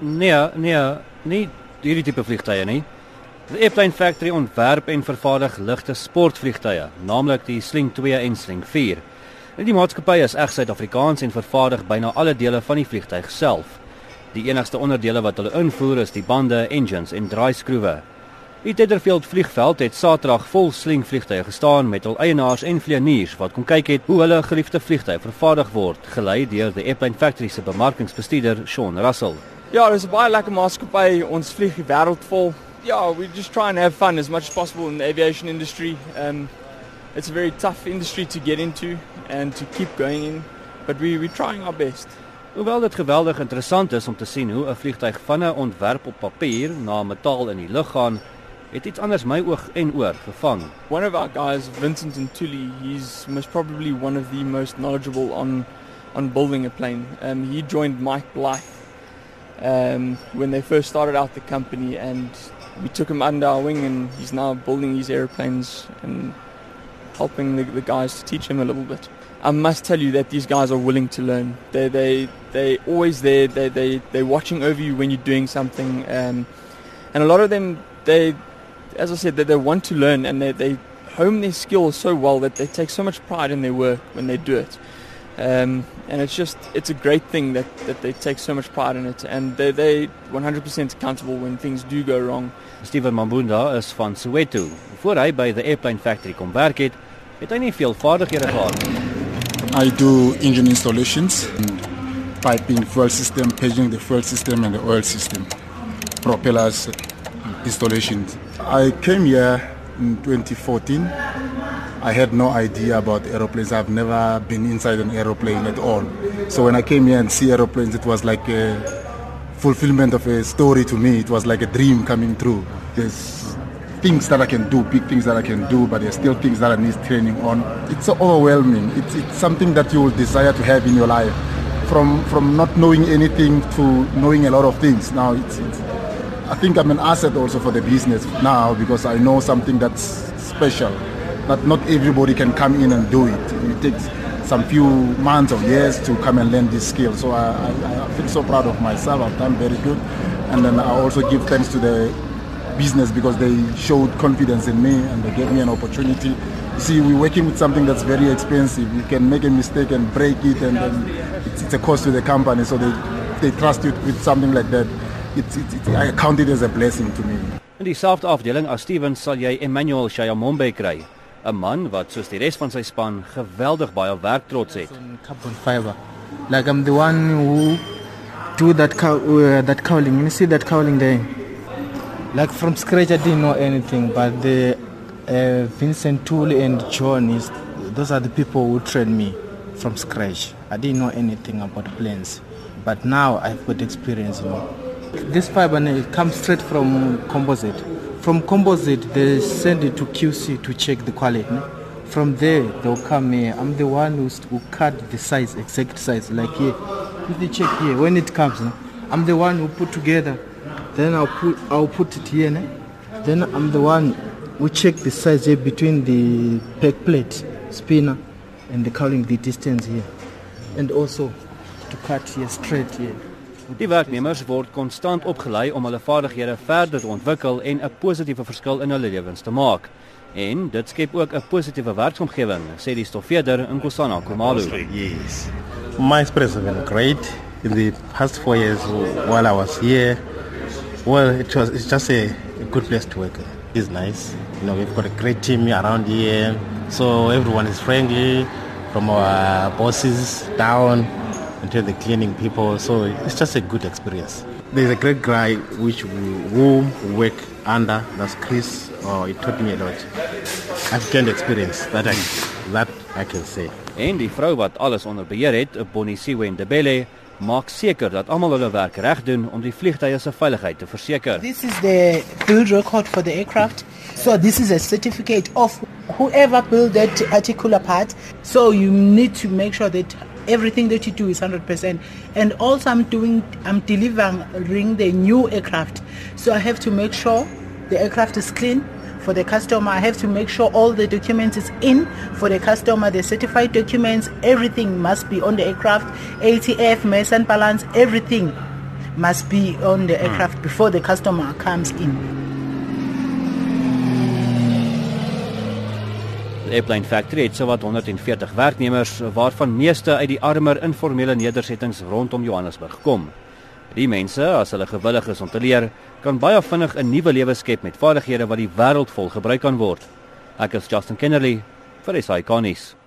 Nee, nee, nie hierdie tipe vliegtye nie. Die Airplane Factory ontwerp en vervaardig ligte sportvliegtye, naamlik die Sling 2 en Sling 4. En die maatskappy is reg Suid-Afrikaans en vervaardig byna alle dele van die vliegtyg self. Die enigste onderdele wat hulle invoer is die bande, engines en draaiskroewe. Die Tetherfield vliegveld het Saterdag vol Sling vliegtye gestaan met hul eienaars en vlieëniers wat kom kyk het hoe hulle geliefde vliegtye vervaardig word, gelei deur die Airplane Factory se bemarkingsbestuurder Sean Russell. Ja, dis baie lekker maatskappy. Ons vlieg die wêreld vol. Yeah, we just try and have fun as much as possible in the aviation industry. Um, it's a very tough industry to get into and to keep going in, but we we're trying our best. Hoewel dit geweldig interessant is om te sien hoe 'n vliegtyg van 'n ontwerp op papier na metaal in die lug gaan, het iets anders my oog en oor gevang. One of our guys, Vincent Ntuli, he's most probably one of the most knowledgeable on on building a plane. Um, he joined Mike Blythe um, when they first started out the company, and we took him under our wing, and he's now building these airplanes and helping the, the guys to teach him a little bit. I must tell you that these guys are willing to learn. They they they always there. They they they're watching over you when you're doing something, um, and a lot of them they, as I said, they, they want to learn and they they hone their skills so well that they take so much pride in their work when they do it. Um, and it's just it's a great thing that, that they take so much pride in it and they they 100% accountable when things do go wrong. Steven Mambunda is van Soweto. Voor hy by the Airplane Factory kom werk het, het hy nie veel vaardighede gehad nie. I do engine installations, piping, fuel system, paging the fuel system and the oil system, propellers installations. I came here in 2014. I had no idea about aeroplanes. I've never been inside an aeroplane at all. So when I came here and see aeroplanes, it was like a fulfillment of a story to me. It was like a dream coming true. There's things that I can do, big things that I can do, but there's still things that I need training on. It's so overwhelming. It's, it's something that you will desire to have in your life. From from not knowing anything to knowing a lot of things. Now it's, it's I think I'm an asset also for the business now because I know something that's special. That not everybody can come in and do it. It takes some few months or years to come and learn this skill. So I, I, I feel so proud of myself. I've done very good, and then I also give thanks to the business because they showed confidence in me and they gave me an opportunity. You see, we're working with something that's very expensive. You can make a mistake and break it, and, and it's, it's, a cost to the company. So they, they trust you with something like that. It's, it's, I count it as a blessing to me. In dieselfde afdeling as Steven sal jy Emmanuel Shayamombe kry, 'n man wat soos die res van sy span geweldig baie werktrots het. Carbon fiber. Like I'm the one who do that cow, uh, that cowling. You see that cowling there? Like from scratch, I didn't know anything, but the uh, Vincent Toole and John is those are the people who trained me from scratch. I didn't know anything about planes, but now I've got experience. You know, this fiber it comes straight from composite. From composite, they send it to QC to check the quality. From there, they'll come here. I'm the one who's, who cut the size, exact size, like here. If they check here, when it comes, I'm the one who put together then I'll put I'll put it here. Then I'm the one who check the size here between the peg plate, spinner, and the cowling the distance here, and also to cut here straight here. Die werknemers word konstant opgelei om hulle vaardighede verder te ontwikkel en 'n positiewe verskil in hulle lewens te maak. En dit skep ook 'n positiewe werksomgewing, sê die stofveerder in Kosana Komalo. Yes. My experience has been great in the past 4 years while I was here. Well, it was. It's just a, a good place to work. It's nice. You know, we've got a great team around here, so everyone is friendly, from our bosses down until the cleaning people. So it's just a good experience. There's a great guy which we who work under. That's Chris. Oh, he taught me a lot. I've gained experience that I that I can say. En die vrou wat alles onder beheer het, Bonnie Siwe Ndebele, maak seker dat almal hulle werk reg doen om die vliegtye se veiligheid te verseker. This is the build record for the aircraft. So this is a certificate of whoever built that particular part. So you need to make sure that everything that you do is 100%. And also I'm doing I'm delivering the new aircraft. So I have to make sure the aircraft is clean for the customer. I have to make sure all the documents is in for the customer, the certified documents, everything must be on the aircraft, ATF, mass and balance, everything must be on the aircraft before the customer comes in. Airplane Factory het sowat 140 werknemers waarvan meeste uit die armer informele nedersettings rondom Johannesburg kom. Die mense, as hulle gewillig is om te leer, kan baie vinnig 'n nuwe lewe skep met vaardighede wat die wêreld vol gebruik kan word. Ek is Justin Kennerly vir SAK nuus.